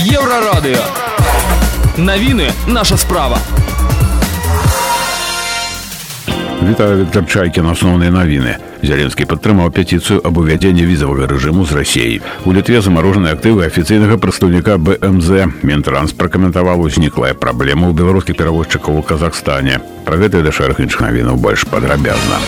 Еўрарадыё. Навіны наша справа. Вітаю Віктор Чайкін, асноўныя навіны. Зеленскі падтрымаў петыцыю аб увядзенні візавага рэжыму з рассеяй. У літве замарожаны актывы афіцыйнага прадстаўніка БМЗ. Мінтранс пракаментаваў узніклая праблема ў беларускіх перавозчыкаў у Казахстане. Пра гэта да шэраг іншых навінаў больш падрабязна.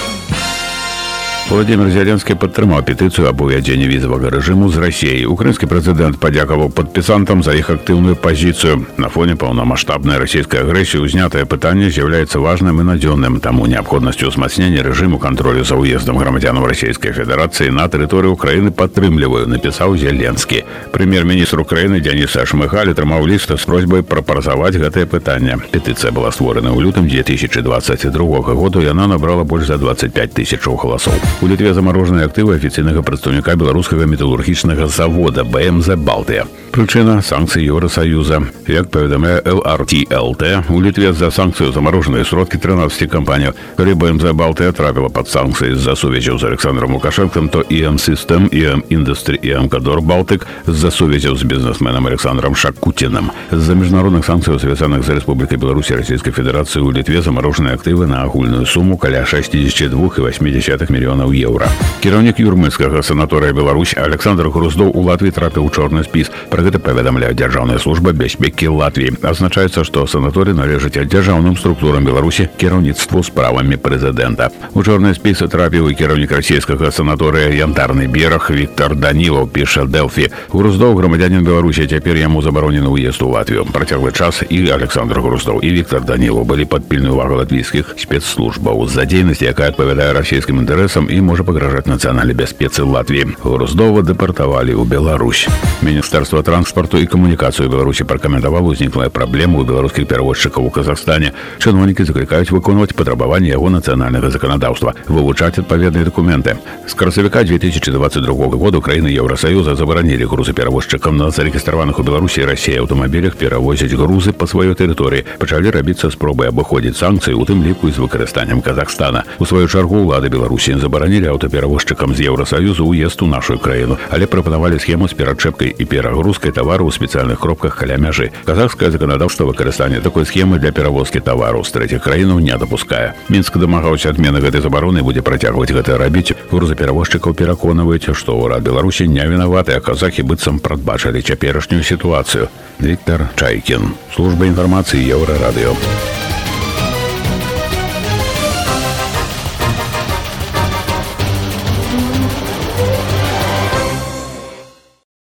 Владимир Зеленскі падтрымаў петыцыю аб увядзенні візавага рэжыму з рассеі. Украінскі прэзідэнт падзякаваў падпісантам за іх актыўную пазіцыю. На фоне паўнамасштабнай расійскай агрэсіі ўзнятае пытанне з'яўляецца важным і надзённым, таму неабходнасцю ўзмацнення рэжыму кантролю за ўездам грамадзянаў расійскай федэрацыі на тэрыторыю ўкраіны падтрымліваю, напісаў Зеленскі. Прэм'ер-міністр Украіны Дзяніс Ашмыгаль атрымаў ліст з просьбай прапарзаваць гэтае пытанне. Петыцыя была створана ў лютым 2022 году, яна набрала больш за 25 тысячаў галасоў. У літве замарожаныя актывы афіцыйнага прадстаўніка беларускага металургічнага завода БМЗ Балтыя. Прычына санкцыі Еўросаюза. Як паведамляе LRTLT, у літве за санкцыю замарожаныя сродкі 13 кампаній. Калі БМЗ Балтыя трапіла пад санкцыі з-за сувязяў з Александром Лукашэнкам, то ІМ System, ІМ Industry і Амкадор Балтык з-за сувязяў з бізнесменам Александром Шакуціным. З-за міжнародных санкцыяў, звязаных з Рэспублікай Беларусі Расійскай Федэрацыі у літве замарожаныя актывы на агульную суму каля 62,8 мільёнаў еўра. Кіраўнік юрмыцкага санаторыя Беларусь Александр Груздоў у Латвіі трапіў у чорны спіс. Пра гэта паведамляе дзяржаўная служба бяспекі Латвіі. Азначаецца, што санаторы належаць дзяржаўным структурам Беларусі кіраўніцтву справамі прэзідэнта. У чорныя спісы трапіў і кіраўнік расійскага санаторыя янтарны бераг Віктор Данілаў піша Дэлфі. Груздоў грамадзянин Беларусі цяпер яму забаронены ўезд у Латвію. Працяглы час і Александр Груздоў і Віктор Данілаў былі пад пільную увагу латвійскіх спецслужбаў з-за дзейнасці, якая адпавядае расійскім інтарэсам і можа пагражаць нацыянальнай бяспецы Латвіі. Груздова дэпартавалі ў Беларусь. Міністэрства транспарту і камунікацыю Беларусі пракаментавала ўзніклая праблема ў беларускіх перавозчыкаў у Казахстане. Чыноўнікі заклікаюць выконваць патрабаванні яго нацыянальнага заканадаўства, вывучаць адпаведныя дакументы. З красавіка 2022 года краіны Еўросаюза забаранілі грузаперавозчыкам на зарэгістраваных у Беларусі рассіі аўтамабілях перавозіць грузы па сваёй тэрыторыі. Пачалі рабіцца спробы абыходзіць санкцыі, у тым ліку з выкарыстаннем Казахстана. У сваю чаргу ўлады Беларусі забаранілі аўтаперавозчыкам з Еўросаюзу ўезд у нашу краіну, але прапанавалі схему з перачэпкай і перагрузкай тавару ў спецыяльных кропках каля мяжы. Казахскае заканадаўства выкарыстання такой схемы для перавозкі тавару з трэціх краінаў не дапускае. Мінск дамагаўся адмены гэтай забароны будзе працягваць гэта рабіць. Грузаперавозчыкаў пераконваюць, што ўрад Беларусі не вінаваты, а казахі быццам прадбачылі цяперашнюю сітуацыю. Віктор Чайкін, служба інфармацыі еўрарадыё.